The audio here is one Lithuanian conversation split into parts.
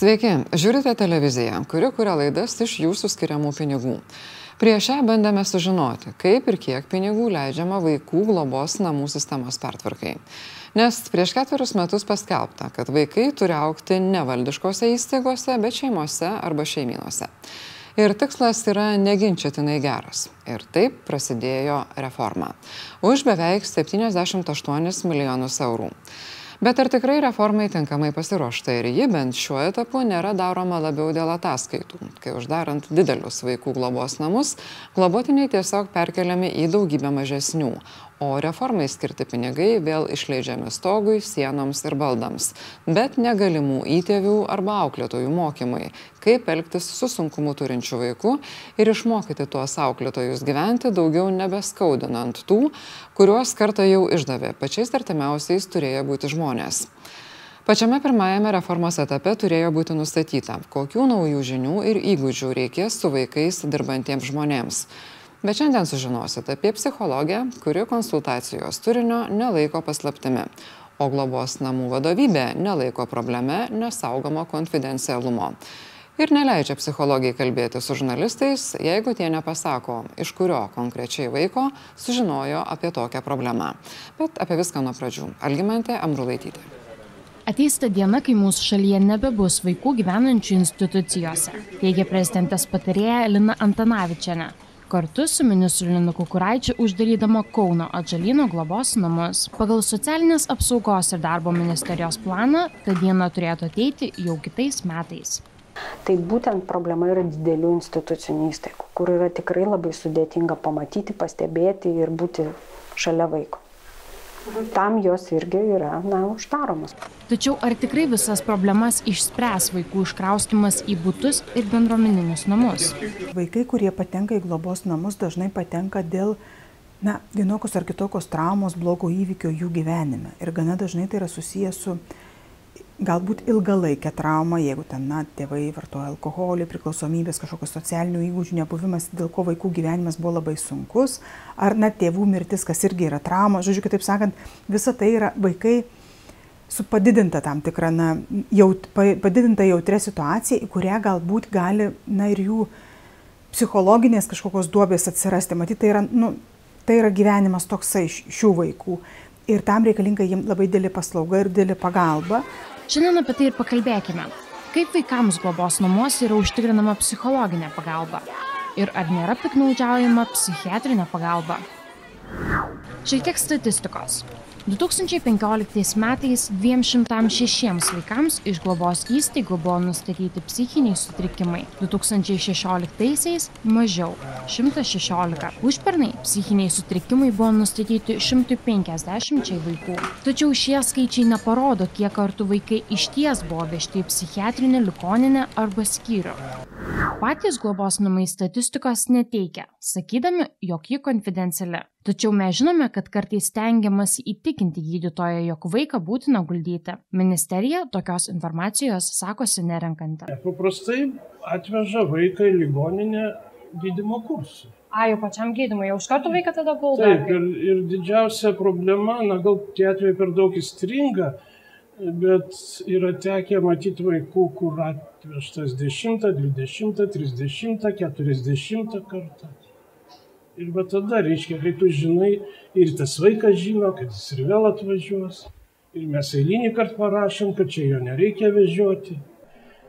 Sveiki, žiūrite televiziją, kuri kuria laidas iš jūsų skiriamų pinigų. Prieš šią bandėme sužinoti, kaip ir kiek pinigų leidžiama vaikų globos namų sistemos pertvarkai. Nes prieš ketverius metus paskelbta, kad vaikai turi aukti ne valdiškose įstaigose, bet šeimose arba šeiminuose. Ir tikslas yra neginčiatinai geras. Ir taip prasidėjo reforma. Už beveik 78 milijonus eurų. Bet ar tikrai reformai tinkamai pasiruošta ir ji bent šiuo etapu nėra daroma labiau dėl ataskaitų, kai uždarant didelius vaikų globos namus, globotiniai tiesiog perkeliami į daugybę mažesnių, o reformai skirti pinigai vėl išleidžiami stogui, sienoms ir baldams, bet negalimų įtėvių arba auklėtojų mokymai, kaip elgtis su sunkumu turinčiu vaiku ir išmokyti tuos auklėtojus gyventi daugiau nebeskaudinant tų, kuriuos kartą jau išdavė, pačiais artimiausiais turėjo būti žmonės. Pačiame pirmajame reformos etape turėjo būti nustatyta, kokių naujų žinių ir įgūdžių reikės su vaikais dirbantiems žmonėms bet šiandien sužinosit apie psichologę kuri konsultacijos turinio nelaiko paslaptimi o globos namų vadovybė nelaiko problema nesaugomo konfidencialumo. Ir neleidžia psichologei kalbėti su žurnalistais jeigu tie nepasako iš kurio konkrečiai vaiko sužinojo apie tokią problemą. Bet apie viską nuo pradžių. Algimantė ambrulaitytė Ateis ta diena, kai mūsų šalyje nebebus vaikų gyvenančių institucijose, teigia prezidentės patarėja Lina Antanavičiane kartu su ministru linu kukuraičiu uždarydama kauno atžalyno globos namus. Pagal socialinės apsaugos ir darbo ministerijos planą ta diena turėtų ateiti jau kitais metais. Tai būtent problema yra didelių institucinių įstaigų, kur yra tikrai labai sudėtinga pamatyti, pastebėti ir būti šalia vaiko tam jos irgi yra na uždaromos. Tačiau ar tikrai visas problemas išspręs vaikų iškraustymas į butus ir bendruomeninius namus? Vaikai kurie patenka į globos namus dažnai patenka dėl na vienokios ar kitokios traumos blogo įvykio jų gyvenime. Ir gana dažnai tai yra susiję su galbūt ilgalaikė trauma, jeigu ten, na, tėvai vartoja alkoholį, priklausomybės, kažkokios socialinių įgūdžių nebuvimas, dėl ko vaikų gyvenimas buvo labai sunkus, ar, na, tėvų mirtis, kas irgi yra trauma. Žodžiu, kitaip sakant, visa tai yra vaikai su padidinta tam tikra, na, jaut, padidinta jautrė situacija, į kurią galbūt gali, na, ir jų psichologinės kažkokios duobės atsirasti. Matyt, tai yra, nu, tai yra gyvenimas toksai šių vaikų. Ir tam reikalinga jiems labai dėlė paslauga ir dėlė pagalba. Šiandien apie tai ir pakalbėkime. Kaip vaikams globos namuose yra užtikrinama psichologinė pagalba? Ir ar nėra piknaudžiaujama psichiatrinė pagalba? Šiek tiek statistikos. 2015 metais 206 vaikams iš globos įstaigų buvo nustatyti psichiniai sutrikimai, 2016 mažiau - 116. Užpernai psichiniai sutrikimai buvo nustatyti 150 vaikų. Tačiau šie skaičiai neparodo, kiek kartų vaikai iš ties buvo vežti į psichiatrinę ligoninę arba skyrių. Patys globos namai statistikos neteikia, sakydami, jog ji konfidenciali. Tačiau mes žinome kad kartais stengiamasi įtikinti gydytoją jog vaiką būtina guldyti. Ministerija tokios informacijos sakosi nerenkanti paprastai atveža vaiką į ligoninę gydymo kursui A, jau pačiam gydymui, jau iš karto vaiką tada guldo? Taip, ir, ir didžiausia problema, na gal tie atvejai per daug įstringa, bet yra tekę matyti vaikų, kur atvežtas 10, 20, 30, 40 kartą. Ir va tada, reiškia, kai tu žinai, ir tas vaikas žino, kad jis ir vėl atvažiuos. Ir mes eilinį kartą parašėm, kad čia jo nereikia vežioti.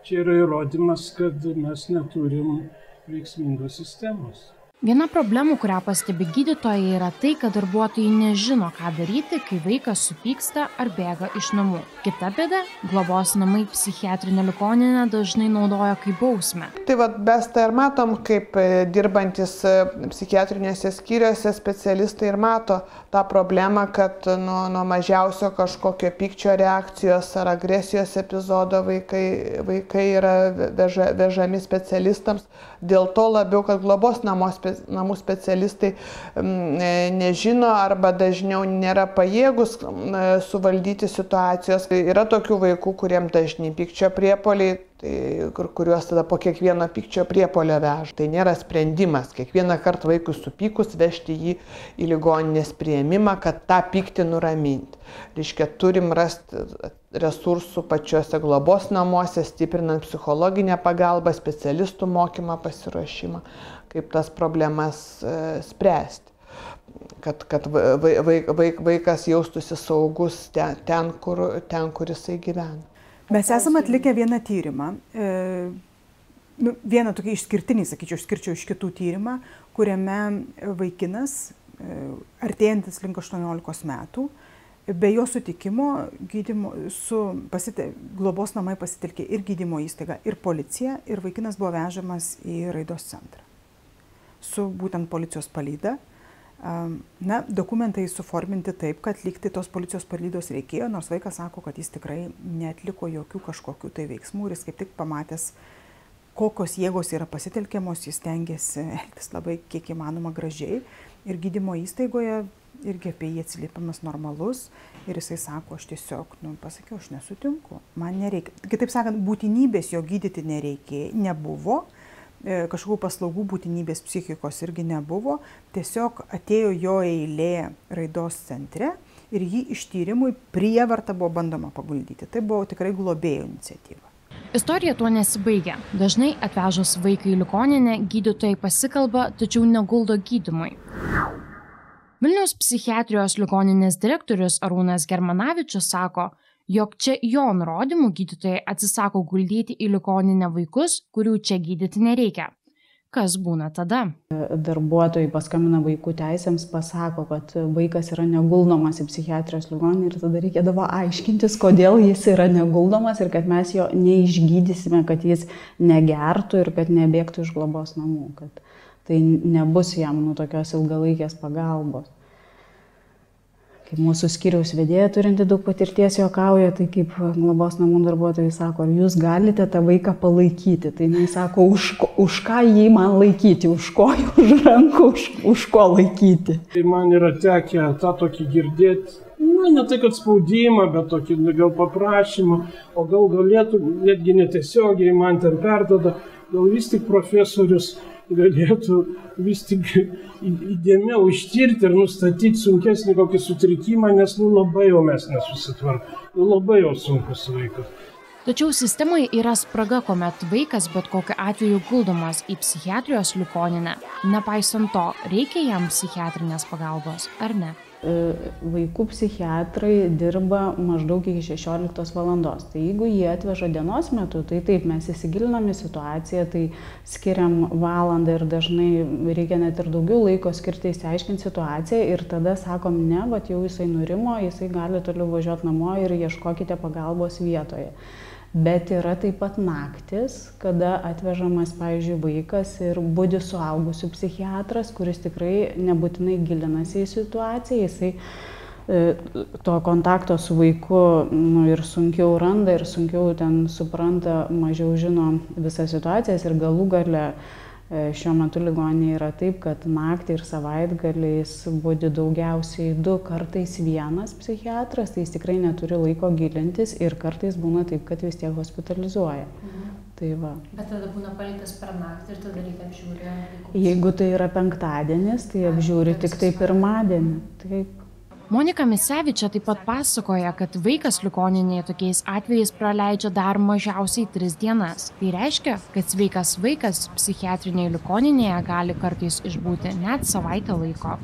Čia yra įrodymas, kad mes neturim veiksmingos sistemos viena problemų kurią pastebi gydytojai yra tai kad darbuotojai nežino ką daryti kai vaikas supyksta ar bėga iš namų. Kita bėda globos namai psichiatrinę ligoninę dažnai naudoja kaip bausmę. Tai vat mes tą ir matom kaip e, dirbantys e, psichiatriniuose skyriuose specialistai ir mato tą problemą kad nuo nuo mažiausio kažkokio pykčio reakcijos ar agresijos epizodo vaikai vaikai yra veža vežami specialistams. Dėl to labiau kad globos namuose namų specialistai e, nežino arba dažniau nėra pajėgus e, suvaldyti situacijos. Yra tokių vaikų, kuriem dažni pykčio priepoliai, tai, kur, kuriuos tada po kiekvieno pykčio priepolio veža. Tai nėra sprendimas kiekvieną kartą vaikui supykus vežti jį į ligoninės prieimimą, kad tą pyktį nuraminti. Reiškia, turim rasti resursų pačiuose globos namuose, stiprinant psichologinę pagalbą, specialistų mokymą, pasiruošimą, kaip tas problemas e, spręsti kad, kad vaik, vaik, vaikas jaustųsi saugus ten, kur, ten, kur jisai gyvena. Mes esame atlikę vieną tyrimą, e, nu, vieną tokį išskirtinį, sakyčiau, išskirčiau iš kitų tyrimą, kuriame vaikinas, e, artėjantis link 18 metų, be jo sutikimo gydymo, su pasite, globos namai pasitelkė ir gydymo įstaigą, ir policiją, ir vaikinas buvo vežamas į raidos centrą su būtent policijos palyda Na, dokumentai suforminti taip, kad likti tos policijos palydos reikėjo, nors vaikas sako, kad jis tikrai netliko jokių kažkokių tai veiksmų ir jis kaip tik pamatęs, kokios jėgos yra pasitelkiamos, jis tengiasi elgtis labai kiek įmanoma gražiai. Ir gydymo įstaigoje irgi apie jį atsiliepimas normalus ir jisai sako, aš tiesiog, nu, pasakiau, aš nesutinku, man nereikia. Kitaip sakant, būtinybės jo gydyti nereikėjo, nebuvo E, kažkokių paslaugų būtinybės psichikos irgi nebuvo, tiesiog atėjo jo eilė raidos centre ir jį ištyrimui prievarta buvo bandoma paguldyti. Tai buvo tikrai globėjų iniciatyva. Istorija tuo nesibaigia. Dažnai atvežus vaiką į ligoninę, gydytojai pasikalba, tačiau neguldo gydimui. Vilniaus psichiatrijos ligoninės direktorius Arūnas Germanavičius sako, jog čia jo nurodymų gydytojai atsisako guldyti į ligoninę vaikus, kurių čia gydyti nereikia. Kas būna tada? Darbuotojai paskambina vaikų teisėms, pasako, kad vaikas yra neguldomas į psichiatrijos ligoninę ir tada reikėdavo aiškintis, kodėl jis yra neguldomas ir kad mes jo neišgydysime, kad jis negertų ir kad nebėgtų iš globos namų, kad tai nebus jam nu tokios ilgalaikės pagalbos kaip mūsų skyriaus vedėja turinti daug patirties juokauja, tai kaip globos namų darbuotojai sako, ar jūs galite tą vaiką palaikyti. Tai jis sako, už, už ką jį man laikyti, už kojų, už rankų, už, už ko laikyti. Tai man yra tekę tą tokį girdėti. Na, ne tai, kad spaudimą, bet tokį gal paprašymą, o gal galėtų, netgi netiesiogiai man ten perdoda, gal vis tik profesorius galėtų vis tik įdėmiau ištirti ir nustatyti sunkesnį kokį sutrikimą, nes nu, labai jau mes nesusitvarkome, nu, labai jau sunkus vaikas. Tačiau sistemoje yra spraga, kuomet vaikas bet kokiu atveju guldomas į psichiatrijos ligoninę. Nepaisant to, reikia jam psichiatrinės pagalbos ar ne? E, vaikų psichiatrai dirba maždaug iki 16 valandos. Tai jeigu jie atveža dienos metu, tai taip, mes įsigilinam į situaciją, tai skiriam valandą ir dažnai reikia net ir daugiau laiko skirti įsiaiškinti situaciją ir tada sakom, ne, bet jau jisai nurimo, jisai gali toliau važiuoti namo ir ieškokite pagalbos vietoje bet yra taip pat naktis, kada atvežamas, pavyzdžiui, vaikas ir būdi suaugusių psichiatras, kuris tikrai nebūtinai gilinasi į situaciją, jisai e, to kontakto su vaiku nu, ir sunkiau randa, ir sunkiau ten supranta, mažiau žino visas situacijas ir galų gale E, šiuo metu ligoninėje yra taip, kad naktį ir savaitgaliais būdi daugiausiai du, kartais vienas psichiatras, tai jis tikrai neturi laiko gilintis ir kartais būna taip, kad vis tiek hospitalizuoja. Mhm. Tai va. Bet tada būna paliktas per naktį ir tada reikia apžiūrėti. Jeigu tai yra penktadienis, tai apžiūri tik tai pirmadienį. Taip. Monika Misevičia taip pat pasakoja, kad vaikas ligoninėje tokiais atvejais praleidžia dar mažiausiai tris dienas. Tai reiškia, kad sveikas vaikas psichiatrinėje ligoninėje gali kartais išbūti net savaitę laiko.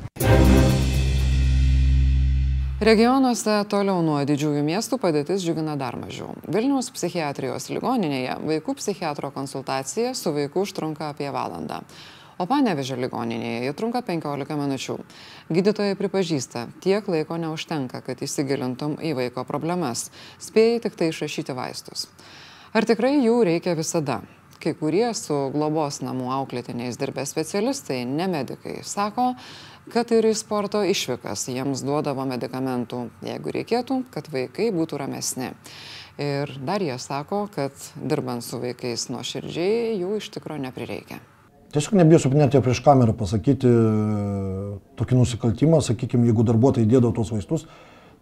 Regionuose toliau nuo didžiųjų miestų padėtis džiugina dar mažiau. Vilniaus psichiatrijos ligoninėje vaikų psichiatro konsultacija su vaiku užtrunka apie valandą o Panevežio ligoninėje jie trunka 15 minučių. Gydytojai pripažįsta, tiek laiko neužtenka, kad įsigilintum į vaiko problemas, spėjai tik tai išrašyti vaistus. Ar tikrai jų reikia visada? Kai kurie su globos namų auklėtiniais dirbę specialistai, ne medikai, sako, kad ir į sporto išvykas jiems duodavo medikamentų, jeigu reikėtų, kad vaikai būtų ramesni. Ir dar jie sako, kad dirbant su vaikais nuo širdžiai jų iš tikrųjų neprireikia. Tiesiog nebijosiu net jau prieš kamerą pasakyti tokį nusikaltimą, sakykime, jeigu darbuotojai dėdavo tos vaistus,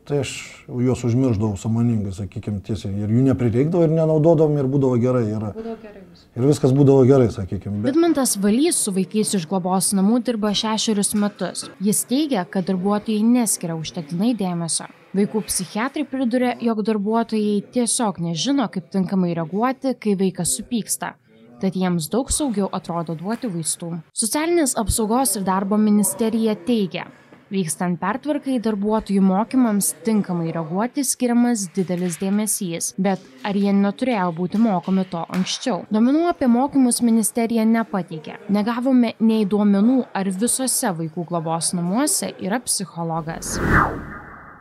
tai aš juos užmirždavau samoningai, sakykime, tiesiai. Ir jų neprireikdavo ir nenaudodavom ir būdavo gerai. Ir, būdavo gerai ir viskas būdavo gerai, sakykime. Bet... Vidmantas Valys su vaikais iš globos namų dirba šešerius metus. Jis teigia, kad darbuotojai neskiria užtektinai dėmesio. Vaikų psichiatrai priduria, jog darbuotojai tiesiog nežino, kaip tinkamai reaguoti, kai vaikas supyksta tad jiems daug saugiau atrodo duoti vaistų. Socialinės apsaugos ir darbo ministerija teigia, Vykstant pertvarkai darbuotojų mokymams tinkamai reaguoti skiriamas didelis dėmesys, bet ar jie neturėjo būti mokomi to anksčiau? Duomenų apie mokymus ministerija nepateikė. Negavome nei duomenų, ar visose vaikų globos namuose yra psichologas.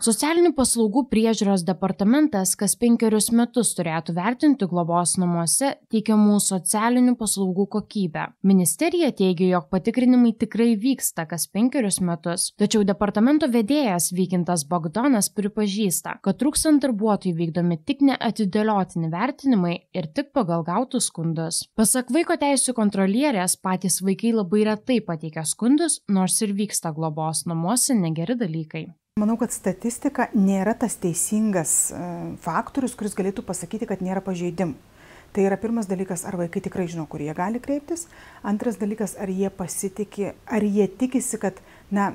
Socialinių paslaugų priežiūros departamentas kas penkerius metus turėtų vertinti globos namuose teikiamų socialinių paslaugų kokybę. Ministerija teigia, jog patikrinimai tikrai vyksta kas penkerius metus, tačiau departamento vedėjas Vykintas Bogdonas pripažįsta, kad trūkstant darbuotojų vykdomi tik neatidėliotini vertinimai ir tik pagal gautus skundus. Pasak vaiko teisų kontrolierės, patys vaikai labai retai pateikia skundus, nors ir vyksta globos namuose negeri dalykai. Manau, kad statistika nėra tas teisingas e, faktorius, kuris galėtų pasakyti, kad nėra pažeidimų. Tai yra pirmas dalykas, ar vaikai tikrai žino, kur jie gali kreiptis. Antras dalykas, ar jie pasitikė, ar jie tikisi, kad, na,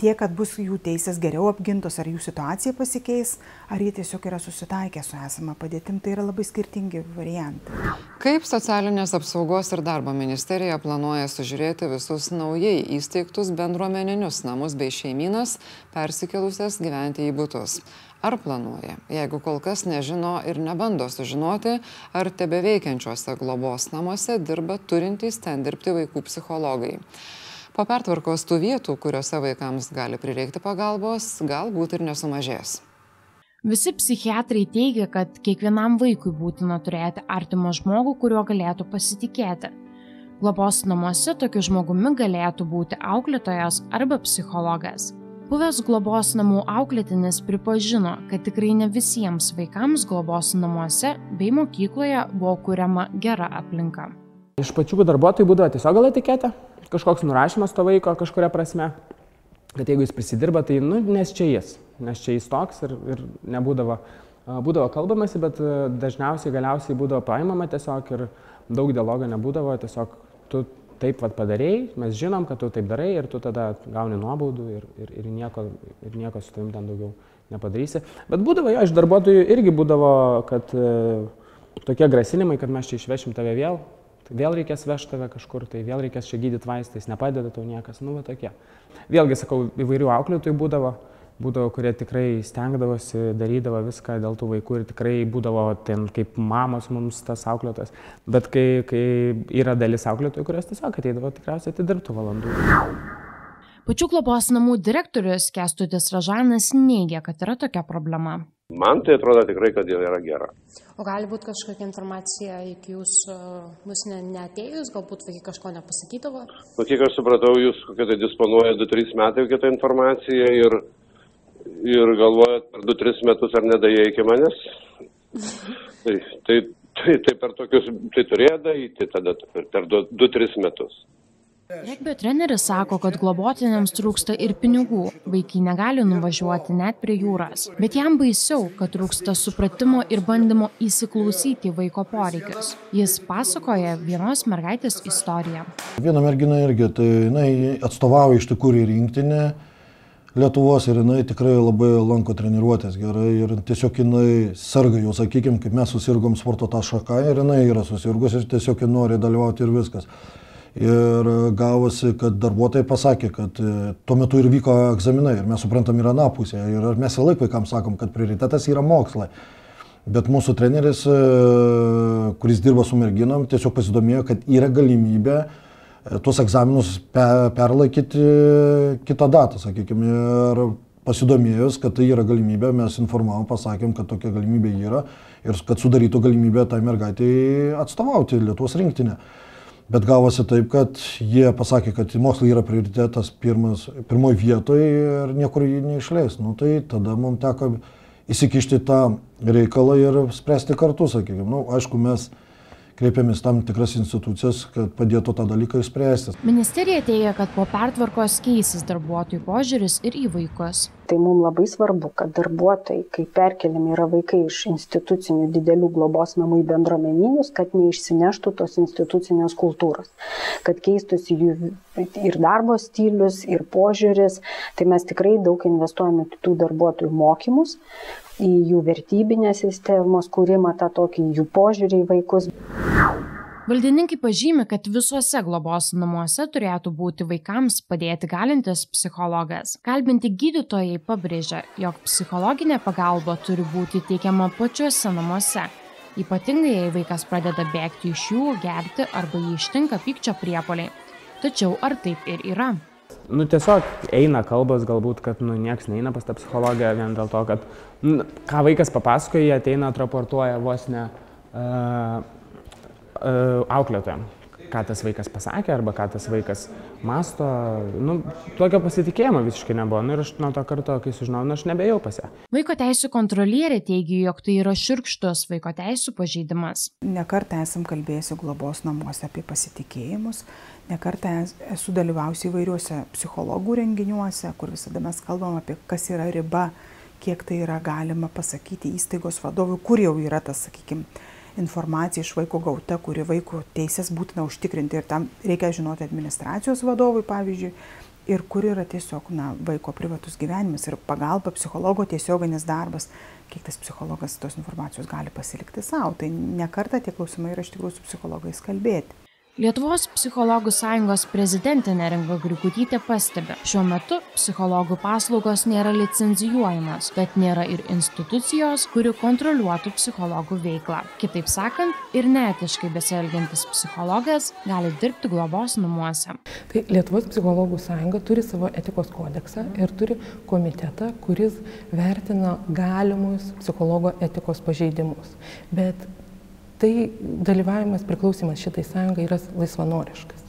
tiek, kad bus jų teisės geriau apgintos, ar jų situacija pasikeis, ar jie tiesiog yra susitaikę su esama padėtim, tai yra labai skirtingi variantai. Kaip socialinės apsaugos ir darbo ministerija planuoja sužiūrėti visus naujai įsteigtus bendruomeninius namus bei šeiminas persikelusias gyventi į būtus? Ar planuoja, jeigu kol kas nežino ir nebando sužinoti, ar tebe veikiančiuose globos namuose dirba turintys ten dirbti vaikų psichologai? Po pertvarkos tų vietų, kuriuose vaikams gali prireikti pagalbos, galbūt ir nesumažės. Visi psichiatrai teigia, kad kiekvienam vaikui būtina turėti artimą žmogų, kuriuo galėtų pasitikėti. Globos namuose tokiu žmogumi galėtų būti auklėtojas arba psichologas. Buvęs globos namų auklėtinis pripažino, kad tikrai ne visiems vaikams globos namuose bei mokykloje buvo kuriama gera aplinka. Iš pačių darbuotojų būdavo tiesiog gal etiketė, kažkoks nurašymas to vaiko kažkuria prasme, kad jeigu jis prisidirba, tai, nu, nes čia jis, nes čia jis toks ir, ir nebūdavo, būdavo kalbamasi, bet dažniausiai galiausiai būdavo paimama tiesiog ir daug dialogo nebūdavo, tiesiog tu taip vad padarėjai, mes žinom, kad tu taip darai ir tu tada gauni nuobaudų ir, ir, ir, nieko, ir nieko su tavim ten daugiau nepadarysi. Bet būdavo jo, iš darbuotojų irgi būdavo, kad e, tokie grasinimai, kad mes čia išvešim tave vėl, Tai vėl reikės vežti tave kažkur, tai vėl reikės čia gydyti vaistais, nepadeda tau niekas, nu, va tokie. Vėlgi, sakau, įvairių auklėtojų būdavo, būdavo, kurie tikrai stengdavosi, darydavo viską dėl tų vaikų ir tikrai būdavo ten kaip mamos mums tas auklėtojas. Bet kai, kai yra dalis auklėtojų, kurios tiesiog ateidavo tikriausiai atidirbtų valandų. Pačių globos namų direktorius Kestutis Ražanas neigia, kad yra tokia problema. Man tai atrodo tikrai, kad jau yra gera. O gali būti kažkokia informacija iki jūsų bus ne, neatėjus, galbūt vaikai kažko nepasakydavo? Nu, kiek aš supratau, jūs kokią tai disponuoja 2-3 metai kitą informaciją ir, ir galvojat per 2-3 metus ar nedaėjai iki manęs. tai, tai, tai, tai per tokius, tai turėjo daryti tada per 2-3 metus. Regbio treneris sako, kad globotiniams trūksta ir pinigų, vaikai negali nuvažiuoti net prie jūros. Bet jam baisiau, kad trūksta supratimo ir bandymo įsiklausyti vaiko poreikius. Jis pasakoja vienos mergaitės istoriją. Viena mergina irgi, tai jinai atstovauja iš tikrųjų rinktinę. Lietuvos ir jinai tikrai labai lanko treniruotės gerai ir tiesiog jinai serga jau, sakykime, kaip mes susirgom sporto tą šaką ir jinai yra susirgus ir tiesiog nori dalyvauti ir viskas. Ir gavosi, kad darbuotojai pasakė, kad e, tuo metu ir vyko egzaminai ir mes suprantam ir aną pusę. Ir mes ir laik vaikams sakom, kad prioritetas yra mokslai. Bet mūsų treneris, e, kuris dirba su merginom, tiesiog pasidomėjo, kad yra galimybė e, tuos egzaminus perlaikyti kitą datą, sakykime. Ir pasidomėjus, kad tai yra galimybė, mes informavom, pasakėm, kad tokia galimybė yra ir kad sudarytų galimybę tai mergaitai atstovauti Lietuvos rinktinę. Bet gavosi taip, kad jie pasakė, kad mokslai yra prioritetas pirmas, pirmoji vietoje ir niekur jį neišleis. Nu, tai tada mums teko įsikišti tą reikalą ir spręsti kartu, sakykime. Nu, aišku, mes kreipiamės tam tikras institucijas, kad padėtų tą dalyką išspręsti. Ministerija teigia, kad po pertvarkos keisis darbuotojų požiūris ir į vaikus. Tai mums labai svarbu, kad darbuotojai, kai perkeliami yra vaikai iš institucinių didelių globos namų į bendruomeninius, kad neišsineštų tos institucinės kultūros, kad keistųsi jų ir darbo stilius, ir požiūris. Tai mes tikrai daug investuojame tų darbuotojų mokymus, į jų vertybinės sistemos kūrimą, tą tokį jų požiūrį į vaikus. Valdininkai pažymi, kad visuose globos namuose turėtų būti vaikams padėti galintis psichologas. Kalbinti gydytojai pabrėžia, jog psichologinė pagalba turi būti teikiama pačiuose namuose. Ypatingai, jei vaikas pradeda bėgti iš jų, gerti arba jį ištinka pykčio priepoliai. Tačiau ar taip ir yra? Nu, tiesiog eina kalbas galbūt, kad nu, nieks neina pas tą psichologę vien dėl to, kad nu, ką vaikas papasakoja, ateina, atraportuoja vos ne uh, uh, auklėtojam ką tas vaikas pasakė arba ką tas vaikas masto. Nu, tokio pasitikėjimo visiškai nebuvo. Nu, ir aš nuo to karto, kai sužinojau, nu, aš nebejau pas ją. Vaiko teisų kontrolierė teigia, jog tai yra širkštus vaiko teisų pažeidimas. Nekartą esam kalbėjusi globos namuose apie pasitikėjimus. Nekartą esu dalyvausi įvairiuose psichologų renginiuose, kur visada mes kalbam apie, kas yra riba, kiek tai yra galima pasakyti įstaigos vadovui, kur jau yra tas, sakykime, informacija iš vaiko gauta, kuri vaiko teisės būtina užtikrinti ir tam reikia žinoti administracijos vadovui, pavyzdžiui, ir kur yra tiesiog na, vaiko privatus gyvenimas ir pagalba, psichologo tiesioginis darbas, kiek tas psichologas tos informacijos gali pasilikti savo. Tai nekarta tie klausimai yra iš tikrųjų su psichologais kalbėti. Lietuvos psichologų sąjungos prezidentė Neringa Grigutytė pastebi, šiuo metu psichologų paslaugos nėra licenzijuojamos, bet nėra ir institucijos, kuri kontroliuotų psichologų veiklą. Kitaip sakant, ir neetiškai besielgiantis psichologas gali dirbti globos namuose. Tai Lietuvos psichologų sąjunga turi savo etikos kodeksą ir turi komitetą, kuris vertina galimus psichologo etikos pažeidimus. Bet tai dalyvavimas priklausymas šitai sąjungai yra laisvanoriškas.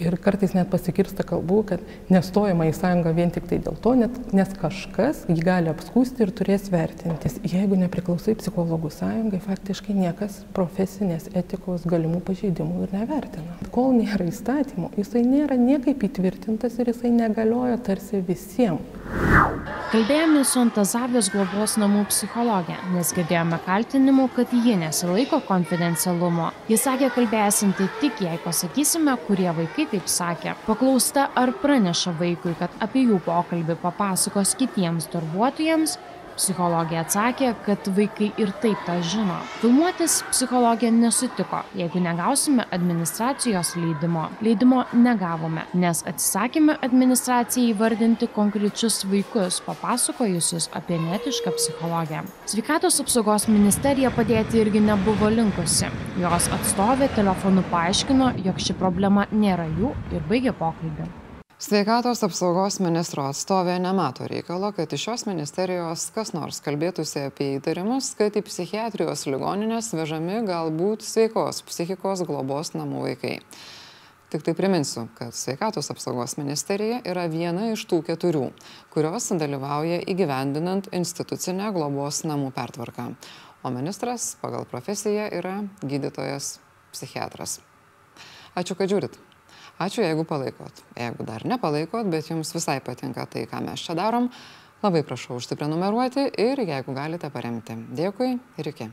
Ir kartais net pasikirsta kalbų, kad nestojama į sąjungą vien tik tai dėl to, net, nes kažkas jį gali apskūsti ir turės vertintis. Jeigu nepriklausai psichologų sąjungai, faktiškai niekas profesinės etikos galimų pažeidimų ir nevertina. Kol nėra įstatymų, jisai nėra niekaip įtvirtintas ir jisai negalioja tarsi visiems. Kalbėjome su Antazavijos globos namų psichologė, nes girdėjome kaltinimų, kad ji nesilaiko konfidencialumo. Jis sakė kalbėsinti tik jei pasakysime, kurie vaikai taip sakė. Paklausta, ar praneša vaikui, kad apie jų pokalbį papasakos kitiems darbuotojams, Psichologė atsakė, kad vaikai ir taip tą žino. Filmuotis psichologė nesutiko, jeigu negausime administracijos leidimo. Leidimo negavome, nes atsisakėme administracijai įvardinti konkrečius vaikus, papasakojusius apie netišką psichologę. Sveikatos apsaugos ministerija padėti irgi nebuvo linkusi. Jos atstovė telefonu paaiškino, jog ši problema nėra jų ir baigė pokalbį. Sveikatos apsaugos ministro atstovė nemato reikalo, kad iš šios ministerijos kas nors kalbėtųsi apie įtarimus, kad į psichiatrijos ligoninės vežami galbūt sveikos psichikos globos namų vaikai. Tik tai priminsiu, kad sveikatos apsaugos ministerija yra viena iš tų keturių, kurios dalyvauja įgyvendinant institucinę globos namų pertvarką. O ministras pagal profesiją yra gydytojas psichiatras. Ačiū, kad žiūrit. Ačiū, jeigu palaikot. Jeigu dar nepalaikot, bet jums visai patinka tai, ką mes čia darom, labai prašau užsiprenumeruoti ir jeigu galite paremti. Dėkui ir iki.